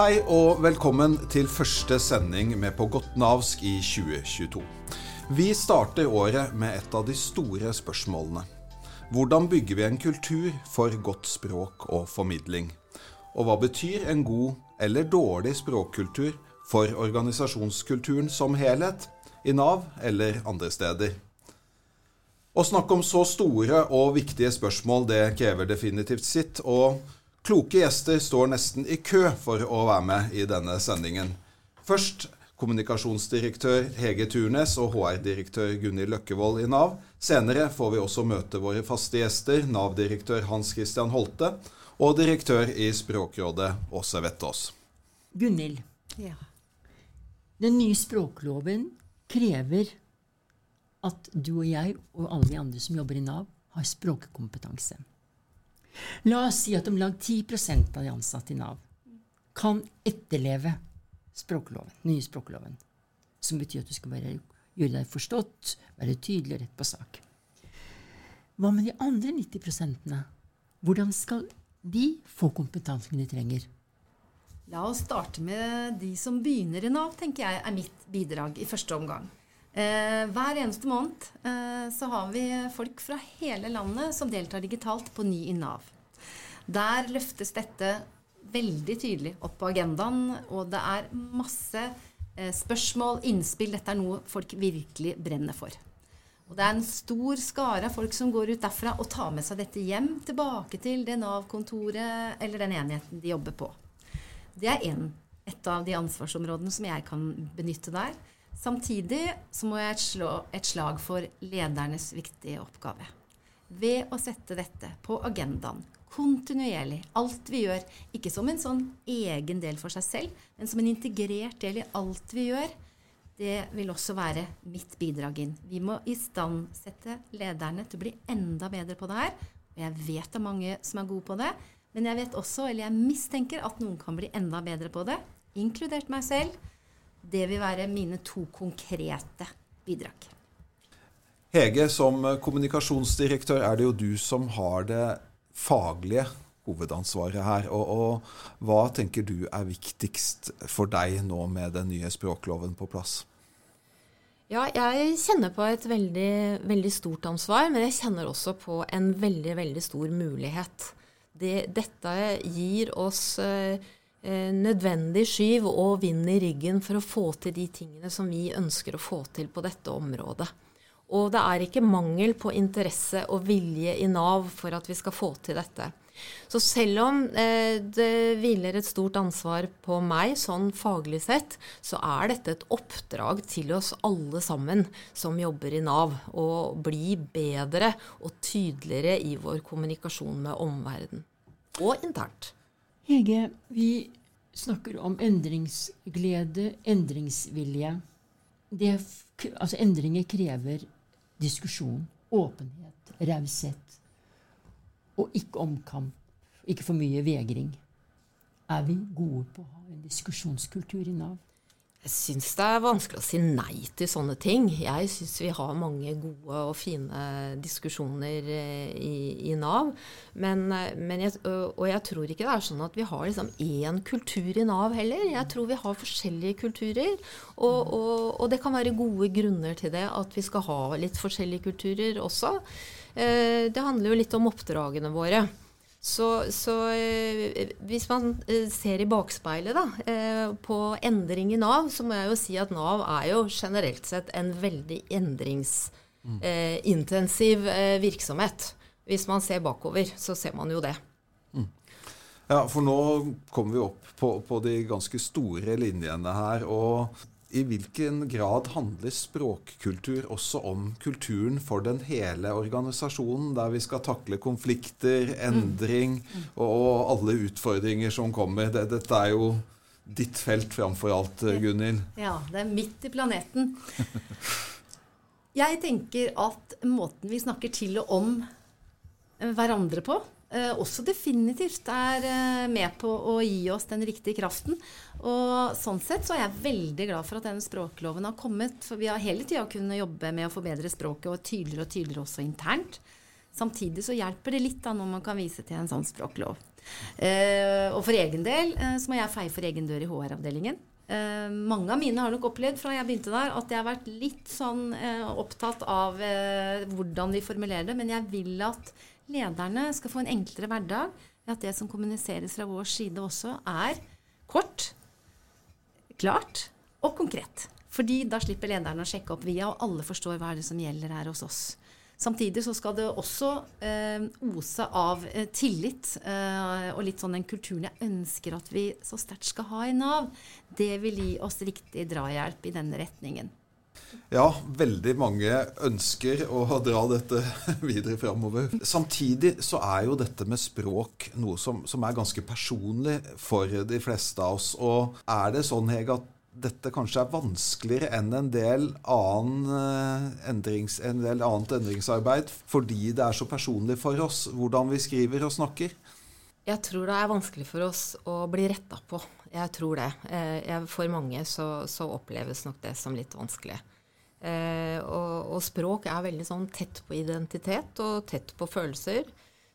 Hei og velkommen til første sending med På godt navsk i 2022. Vi starter året med et av de store spørsmålene. Hvordan bygger vi en kultur for godt språk og formidling? Og hva betyr en god eller dårlig språkkultur for organisasjonskulturen som helhet, i Nav eller andre steder? Å snakke om så store og viktige spørsmål, det krever definitivt sitt. og Kloke gjester står nesten i kø for å være med i denne sendingen. Først kommunikasjonsdirektør Hege Turnes og HR-direktør Gunhild Løkkevold i Nav. Senere får vi også møte våre faste gjester, Nav-direktør Hans Christian Holte og direktør i Språkrådet Åse Vettås. Gunhild, ja. den nye språkloven krever at du og jeg og alle de andre som jobber i Nav, har språkkompetanse. La oss si at om lag 10 av de ansatte i Nav kan etterleve språkloven, nye språkloven. Som betyr at du skal være, gjøre deg forstått, være tydelig og rett på sak. Hva med de andre 90% Hvordan skal de få kompetansen de trenger? La oss starte med de som begynner i Nav, tenker jeg er mitt bidrag i første omgang. Eh, hver eneste måned eh, så har vi folk fra hele landet som deltar digitalt på Ny i Nav. Der løftes dette veldig tydelig opp på agendaen, og det er masse eh, spørsmål, innspill. Dette er noe folk virkelig brenner for. Og det er en stor skare av folk som går ut derfra og tar med seg dette hjem, tilbake til det Nav-kontoret eller den enheten de jobber på. Det er en, et av de ansvarsområdene som jeg kan benytte der. Samtidig så må jeg slå et slag for ledernes viktige oppgave. Ved å sette dette på agendaen kontinuerlig, alt vi gjør, ikke som en sånn egen del for seg selv, men som en integrert del i alt vi gjør, det vil også være mitt bidrag inn. Vi må istandsette lederne til å bli enda bedre på det her. Og jeg vet det er mange som er gode på det, men jeg vet også, eller jeg mistenker, at noen kan bli enda bedre på det, inkludert meg selv. Det vil være mine to konkrete bidrag. Hege, som kommunikasjonsdirektør er det jo du som har det faglige hovedansvaret her. Og, og, hva tenker du er viktigst for deg nå med den nye språkloven på plass? Ja, jeg kjenner på et veldig, veldig stort ansvar, men jeg kjenner også på en veldig, veldig stor mulighet. Det, dette gir oss eh, nødvendig skyv og vind i ryggen for å få til de tingene som vi ønsker å få til på dette området. Og det er ikke mangel på interesse og vilje i Nav for at vi skal få til dette. Så selv om eh, det hviler et stort ansvar på meg sånn faglig sett, så er dette et oppdrag til oss alle sammen som jobber i Nav, å bli bedre og tydeligere i vår kommunikasjon med omverdenen. Og internt. Hege, vi snakker om endringsglede, endringsvilje. Det, altså endringer krever diskusjon, åpenhet, raushet. Og ikke omkamp. Ikke for mye vegring. Er vi gode på å ha en diskusjonskultur i Nav? Jeg syns det er vanskelig å si nei til sånne ting. Jeg syns vi har mange gode og fine diskusjoner eh, i, i Nav. Men, eh, men jeg, og jeg tror ikke det er sånn at vi har liksom én kultur i Nav heller. Jeg tror vi har forskjellige kulturer. Og, og, og, det kan være gode grunner til det, at vi skal ha litt forskjellige kulturer også. Eh, det handler jo litt om oppdragene våre. Så, så eh, hvis man eh, ser i bakspeilet da, eh, på endring i Nav, så må jeg jo si at Nav er jo generelt sett en veldig endringsintensiv virksomhet. Hvis man ser bakover, så ser man jo det. Mm. Ja, for nå kommer vi opp på, på de ganske store linjene her. og i hvilken grad handler språkkultur også om kulturen for den hele organisasjonen, der vi skal takle konflikter, endring mm. og, og, alle utfordringer som kommer? Dette er jo ditt felt framfor alt, Gunhild. Ja, det er midt i planeten. Jeg tenker at måten vi snakker til og om hverandre på, eh, også definitivt er eh, med på å gi oss den riktige kraften. Og sånn sett så er jeg veldig glad for at denne språkloven har kommet. For vi har hele tida kunnet jobbe med å forbedre språket, og tydeligere og tydeligere også internt. Samtidig så hjelper det litt da når man kan vise til en sånn språklov. Eh, og for egen del eh, så må jeg feie for egen dør i HR-avdelingen. Eh, mange av mine har nok opplevd fra jeg begynte der, at jeg har vært litt sånn eh, opptatt av eh, hvordan vi formulerer det. Men jeg vil at lederne skal få en enklere hverdag. At det som kommuniseres fra vår side også, er kort, klart og konkret. Fordi da slipper lederne å sjekke opp via, og alle forstår hva er det som gjelder her hos oss. Samtidig så skal det også eh, ose av eh, tillit eh, og litt sånn den kulturen jeg ønsker at vi så sterkt skal ha i Nav. Det vil gi oss riktig drahjelp i denne retningen. Ja, veldig mange ønsker å dra dette videre framover. Samtidig så er jo dette med språk noe som, som er ganske personlig for de fleste av oss. Og er det sånn, Hege, at dette kanskje er vanskeligere enn en del, annen, eh, endrings, en del annet endringsarbeid fordi det er så personlig for oss hvordan vi skriver og snakker? Jeg tror det er vanskelig for oss å bli retta på. Jeg tror det. Eh, for mange så, så, oppleves nok det som litt vanskelig. Eh, og, og, språk er veldig sånn tett på identitet og tett på følelser.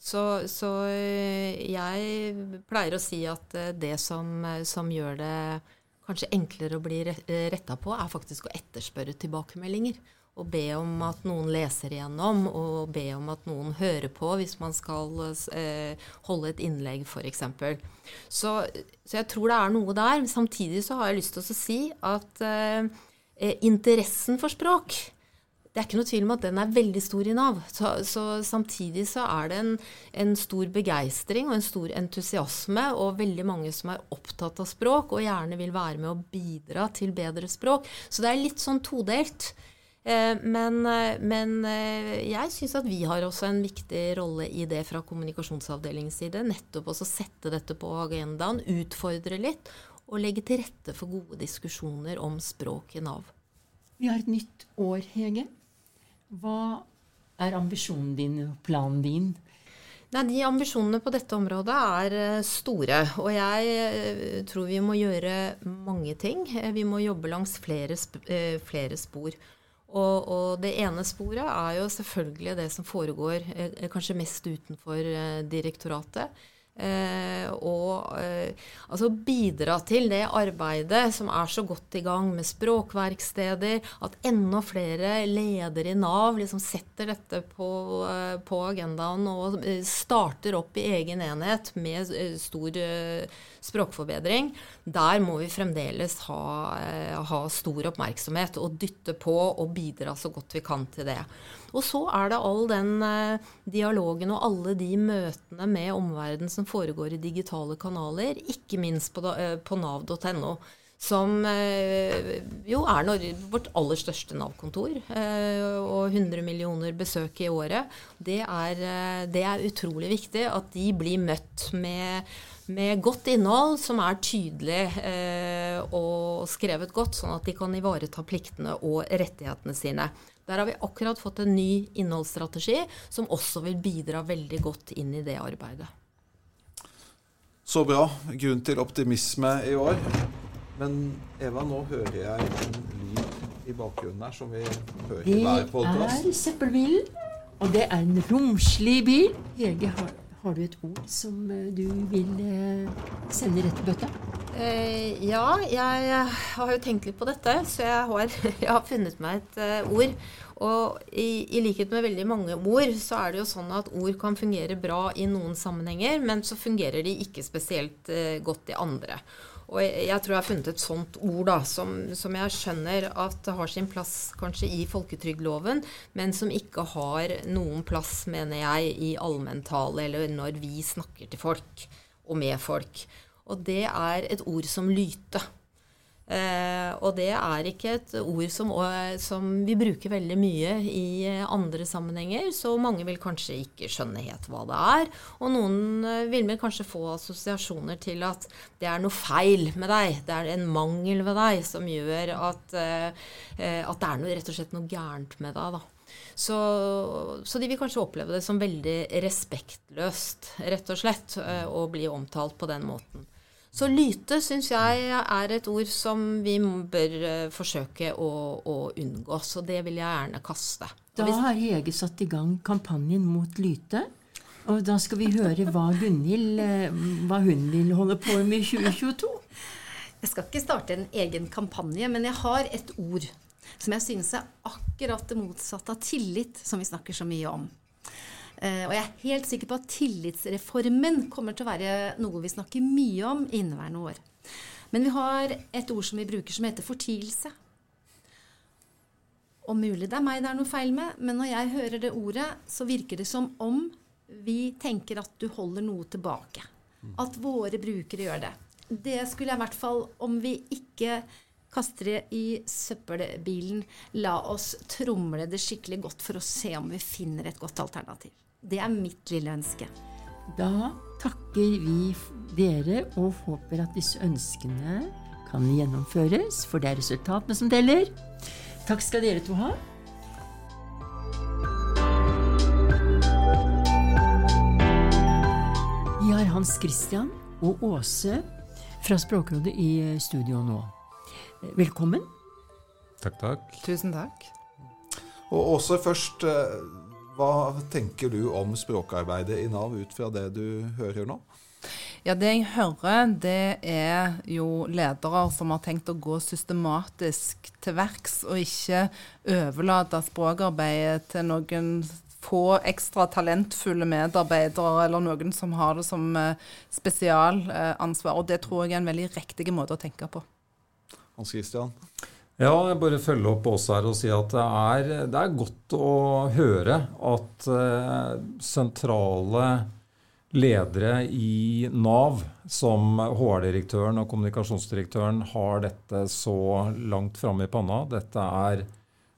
Så, så jeg pleier å si at det som, som gjør det kanskje enklere å bli eh, retta på, er faktisk å etterspørre tilbakemeldinger. Og be om at noen leser igjennom, og be om at noen hører på hvis man skal eh, holde et innlegg, f.eks. Så, så jeg tror det er noe der. Samtidig så har jeg lyst til å si at eh, eh interessen for språk det er ikke noe tvil om at den er veldig stor i Nav. Så, så samtidig så er det en, en stor begeistring og en stor entusiasme, og veldig mange som er opptatt av språk og gjerne vil være med å bidra til bedre språk. Så det er litt sånn todelt. Eh, men, eh, men eh, jeg syns at vi har også en viktig rolle i det fra kommunikasjonsavdelingens side. Nettopp også sette dette på agendaen, utfordre litt og legge til rette for gode diskusjoner om språk i Nav. Vi har et nytt år, Hege. Hva er ambisjonen din og planen din? Nei, De ambisjonene på dette området er eh, store. Og jeg eh, tror vi må gjøre mange ting. Eh, vi må jobbe langs flere, flere spor. Og, og, det ene sporet er jo selvfølgelig det som foregår kanskje mest utenfor direktoratet. Eh, og eh, altså bidra til det arbeidet som er så godt i gang med språkverksteder. At enda flere ledere i Nav liksom setter dette på, eh, på, agendaen og starter opp i egen enhet med stor språkforbedring. Der må vi fremdeles ha, ha stor oppmerksomhet og dytte på og bidra så godt vi kan til det. Og så er det all den eh, dialogen og alle de møtene med omverdenen som foregår i digitale kanaler, ikke minst på, eh, på nav.no. Som eh, jo er vårt aller største Nav-kontor. Eh, og 100 millioner besøk i året. Det er, eh, det er utrolig viktig at de blir møtt med med godt innhold som er tydelig og skrevet godt, sånn at de kan ivareta pliktene og rettighetene sine. Der har vi akkurat fått en ny innholdsstrategi som også vil bidra veldig godt inn i det arbeidet. Så bra. Grunn til optimisme i år. Men Eva, nå hører jeg en lyd i bakgrunnen her som vi hører i hver podkast. Det er søppelbilen, og det er en romslig bil. Hege, har, har, du et ord som eh, du vil eh, sende rett i bøtta? Eh, ja, jeg har jo tenkt litt på dette, så jeg har, jeg har funnet meg et uh, ord. Og i, i, likhet med veldig mange ord, så er det jo sånn at ord kan fungere bra i noen sammenhenger, men så fungerer de ikke spesielt uh, godt i andre. Og jeg, tror jeg har funnet et sånt ord da, som, som, jeg skjønner at har sin plass kanskje i folketrygdloven, men som ikke har noen plass, mener jeg, i allmenntale eller når vi snakker til folk og med folk. Og det er et ord som lyte. Eh, og det er ikke et ord som, som, vi bruker veldig mye i andre sammenhenger, så mange vil kanskje ikke skjønne helt hva det er. Og noen eh, vil vel kanskje få assosiasjoner til at det er noe feil med deg, det er en mangel ved deg som gjør at, eh, at det er noe, rett og slett noe gærent med deg. da. Så, så, de vil kanskje oppleve det som veldig respektløst, rett og slett, å bli omtalt på den måten. Så lyte syns jeg er et ord som vi bør uh, forsøke å, å, unngå. Så det vil jeg gjerne kaste. Da har Hege satt i gang kampanjen mot lyte. Og da skal vi høre hva Gunhild uh, hva hun vil holde på med i 2022. Jeg skal ikke starte en egen kampanje, men jeg har et ord som jeg synes er akkurat det motsatte av tillit, som vi snakker så mye om. Eh, og jeg er helt sikker på at tillitsreformen kommer til å være noe vi snakker mye om i inneværende år. Men vi har et ord som vi bruker som heter fortielse. Og mulig det er meg det er noe feil med, men når jeg hører det ordet, så virker det som om vi tenker at du holder noe tilbake. At våre brukere gjør det. Det skulle jeg i hvert fall, om vi ikke kaster det i søppelbilen, la oss tromle det skikkelig godt for å se om vi finner et godt alternativ. Det er mitt lille ønske. Da takker vi dere og håper at disse ønskene kan gjennomføres, for det er resultatene som teller. Takk skal dere to ha. Vi har Hans Christian og Åse fra Språkrådet i studio nå. Velkommen. Takk, takk. Tusen takk. Og Åse, først eh, hva tenker du om språkarbeidet i Nav ut fra det du hører nå? Ja, Det jeg hører, det er jo ledere som har tenkt å gå systematisk til verks, og ikke overlate språkarbeidet til noen få ekstra talentfulle medarbeidere, eller noen som har det som eh, spesialansvar. Og det tror jeg er en veldig riktig måte å tenke på. Hans Christian? Ja, jeg bare følge opp også her og si at det er, det er godt å høre at uh, sentrale ledere i Nav, som HR-direktøren og kommunikasjonsdirektøren, har dette så langt framme i panna. Dette er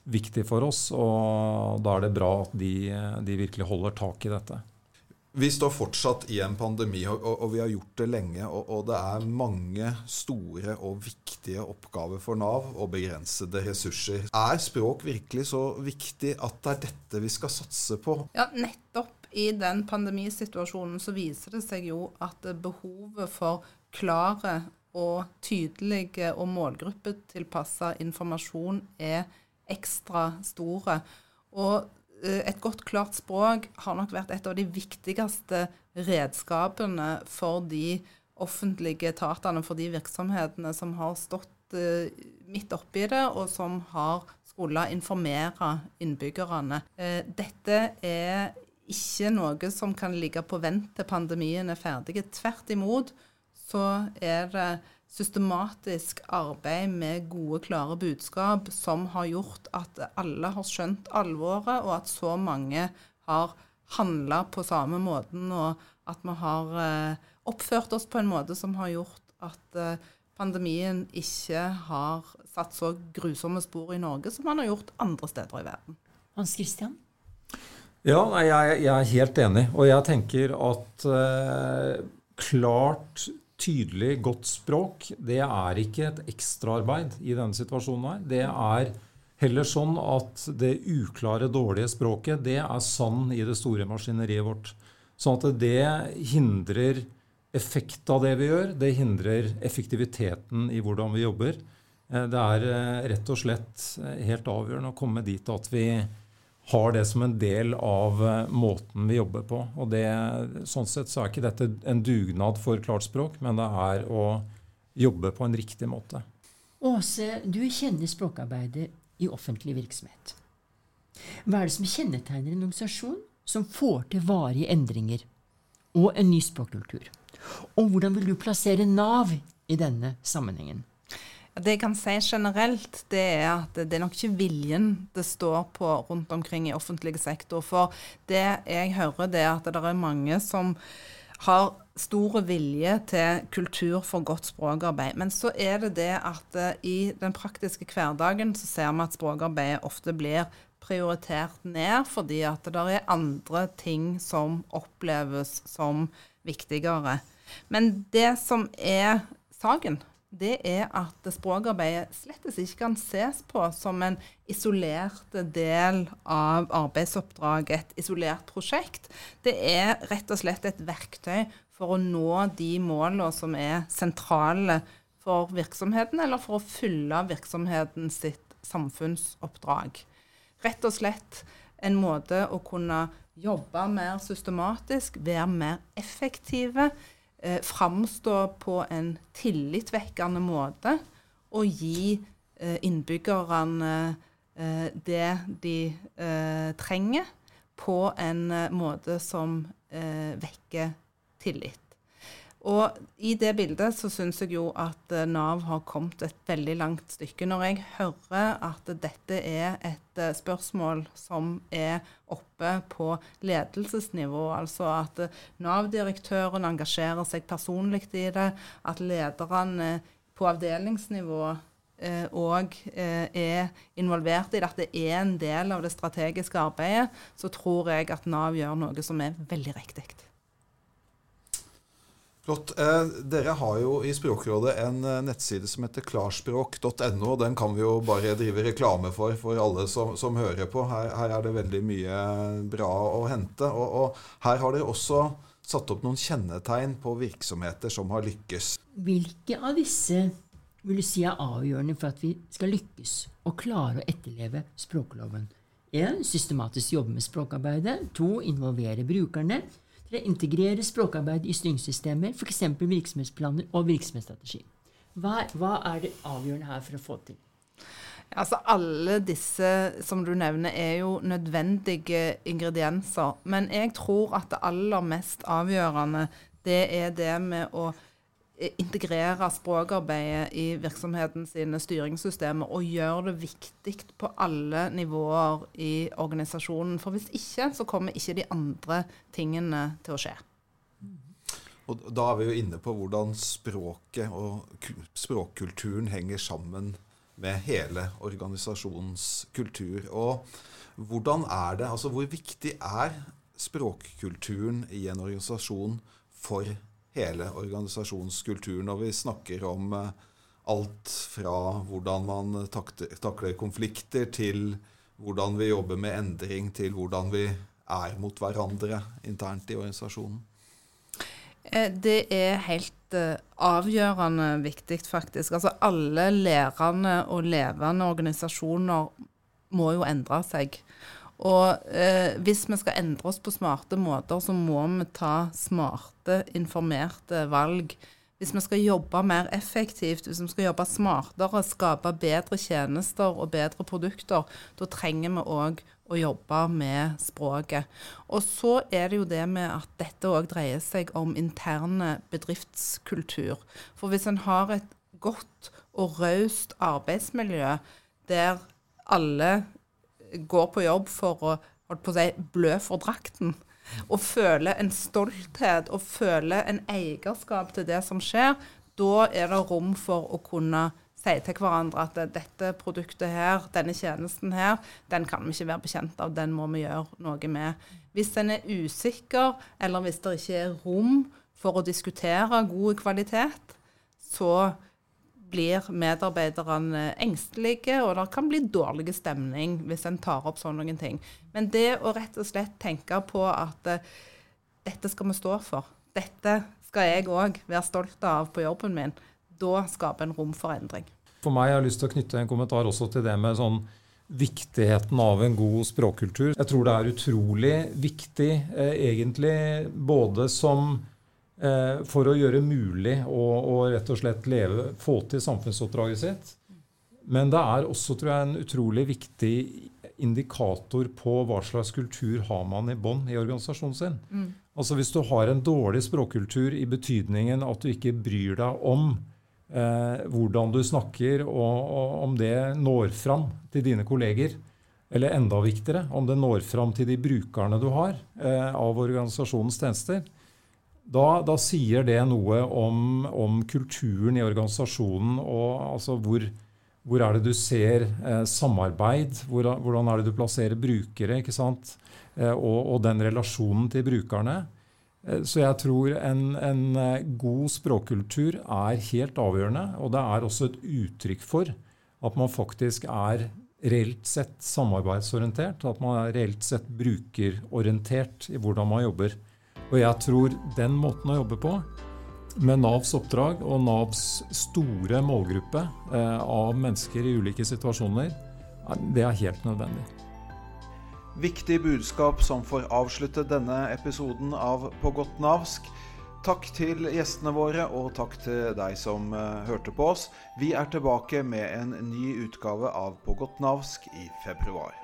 viktig for oss, og da er det bra at de, de virkelig holder tak i dette. Vi står fortsatt i en pandemi, og, og, og vi har gjort det lenge. Og, og, det er mange store og viktige oppgaver for Nav og begrensede ressurser. Er språk virkelig så viktig at det er dette vi skal satse på? Ja, nettopp i den pandemisituasjonen så viser det seg jo at behovet for klare og tydelige og målgruppetilpassa informasjon er ekstra store. Og et godt, klart språk har nok vært et av de viktigste redskapene for de offentlige etatene, for de virksomhetene som har stått uh, midt oppi det, og som har skulle informere innbyggerne. Uh, dette er ikke noe som kan ligge på vent til pandemien er ferdig. Tvert imot så er det systematisk arbeid med gode, klare budskap som har gjort at alle har skjønt alvoret, og at så mange har handla på samme måten, og at vi har eh, oppført oss på en måte som har gjort at eh, pandemien ikke har satt så grusomme spor i Norge som man har gjort andre steder i verden. Hans Christian? Ja, jeg, jeg, er helt enig. Og jeg tenker at eh, klart tydelig, godt språk, det er ikke et ekstraarbeid i denne situasjonen her. Det er heller sånn at det uklare, dårlige språket, det er sann i det store maskineriet vårt. Sånn at det hindrer effekt av det vi gjør. Det hindrer effektiviteten i hvordan vi jobber. Eh, det er eh, rett og slett eh, helt avgjørende å komme dit at vi har det som en del av eh, måten vi jobber på. Og det, Sånn sett så er ikke dette en dugnad for klart språk, men det er å jobbe på en riktig måte. Åse, du kjenner språkarbeidet i offentlig virksomhet. Hva er det som kjennetegner en organisasjon som får til varige endringer og en ny språkkultur? Og hvordan vil du plassere Nav i denne sammenhengen? Det jeg kan si generelt, det er at det er nok ikke viljen det står på rundt omkring i offentlig sektor. For det jeg hører, det er at det er mange som har stor vilje til kultur for godt språkarbeid. Men så er det det at uh, i den praktiske hverdagen så ser vi at språkarbeidet ofte blir prioritert ned fordi at det er andre ting som oppleves som viktigere. Men det som er saken, det er at språkarbeidet slett ikke kan ses på som en isolert del av arbeidsoppdraget, et isolert prosjekt. Det er rett og slett et verktøy for å nå de målene som er sentrale for virksomheten, eller for å fylle virksomheten sitt samfunnsoppdrag. Rett og slett en måte å kunne jobbe mer systematisk, være mer effektive, eh, framstå på en tillitvekkende måte og gi eh, innbyggerne eh, det de eh, trenger, på en eh, måte som eh, vekker tillit. Og i det bildet så syns jeg jo at eh, Nav har kommet et veldig langt stykke. Når jeg hører at dette er et eh, spørsmål som er oppe på ledelsesnivå, altså at eh, Nav-direktøren engasjerer seg personlig i det, at lederne på avdelingsnivå òg er involvert i det, at det er en del av det strategiske arbeidet, så tror jeg at Nav gjør noe som er veldig riktig. Flott. Eh, dere har jo i Språkrådet en eh, nettside som heter klarspråk.no. Den kan vi jo bare drive reklame for for alle som, som hører på. Her, her, er det veldig mye bra å hente. Og, og, her har dere også satt opp noen kjennetegn på virksomheter som har lykkes. Hvilke av disse vil du si er avgjørende for at vi skal lykkes og klare å etterleve språkloven? 1. Systematisk jobbe med språkarbeidet. 2. Involvere brukerne å integrere språkarbeid i styringssystemer, f.eks. virksomhetsplaner og virksomhetsstrategi. Hva, hva, er det avgjørende her for å få til? Altså Alle disse som du nevner, er jo nødvendige ingredienser. Men jeg tror at det aller mest avgjørende det er det med å integrere språkarbeidet i virksomheten sine styringssystemer og gjøre det viktig på alle nivåer i organisasjonen. For hvis ikke, så kommer ikke de andre tingene til å skje. Og Da er vi jo inne på hvordan språket og språkkulturen henger sammen med hele organisasjonens kultur. Og hvordan er det, altså hvor viktig er språkkulturen i en organisasjon for hele organisasjonskulturen. Og vi snakker om eh, alt fra hvordan man takler konflikter, til hvordan vi jobber med endring, til hvordan vi er mot hverandre internt i organisasjonen. Eh, det er helt eh, avgjørende viktig, faktisk. Altså alle lærende og levende organisasjoner må jo endre seg. Og eh, hvis vi skal endre oss på smarte måter, så må vi ta smarte, informerte valg. Hvis vi skal jobbe mer effektivt, hvis vi skal jobbe smartere, skape bedre tjenester og bedre produkter, da trenger vi òg å jobbe med språket. Og så er det jo det med at dette òg dreier seg om interne bedriftskultur. For hvis en har et godt og raust arbeidsmiljø der alle går på jobb for å, holdt på å si, blø for drakten. Og føler en stolthet og føler en eierskap til det som skjer. Da er det rom for å kunne si til hverandre at dette produktet her, denne tjenesten her, den kan vi ikke være bekjent av, den må vi gjøre noe med. Hvis en er usikker, eller hvis det ikke er rom for å diskutere god kvalitet, så blir medarbeiderne engstelige, og det kan bli dårlig stemning hvis en tar opp sånne ting. Men det å rett og slett tenke på at uh, dette skal vi stå for, dette skal jeg òg være stolt av på jobben min, da skaper en rom for endring. For meg har jeg lyst til å knytte en kommentar også til det med sånn viktigheten av en god språkkultur. Jeg tror det er utrolig viktig, eh, egentlig, både som Eh, for å gjøre mulig å, å, rett og slett leve, få til samfunnsoppdraget sitt. Men det er også tror jeg, en utrolig viktig indikator på hva slags kultur har man i bånn i organisasjonen sin. Mm. Altså Hvis du har en dårlig språkkultur i betydningen at du ikke bryr deg om eh, hvordan du snakker, og, og, om det når fram til dine kolleger, eller enda viktigere, om det når fram til de brukerne du har eh, av organisasjonens tjenester, da, da, sier det noe om, om, kulturen i organisasjonen og altså hvor, hvor er det du ser eh, samarbeid? Hvor, hvordan er det du plasserer brukere? ikke sant? Eh, og, og, den relasjonen til brukerne. Eh, så jeg tror en, en, eh, god språkkultur er helt avgjørende. Og det er også et uttrykk for at man faktisk er reelt sett samarbeidsorientert. At man er reelt sett brukerorientert i hvordan man jobber. Og jeg tror den måten å jobbe på, med Navs oppdrag og Navs store målgruppe eh, av mennesker i ulike situasjoner, det er helt nødvendig. Viktig budskap som får avslutte denne episoden av På godt navsk. Takk til gjestene våre, og takk til deg som uh, hørte på oss. Vi er tilbake med en ny utgave av På godt navsk i februar.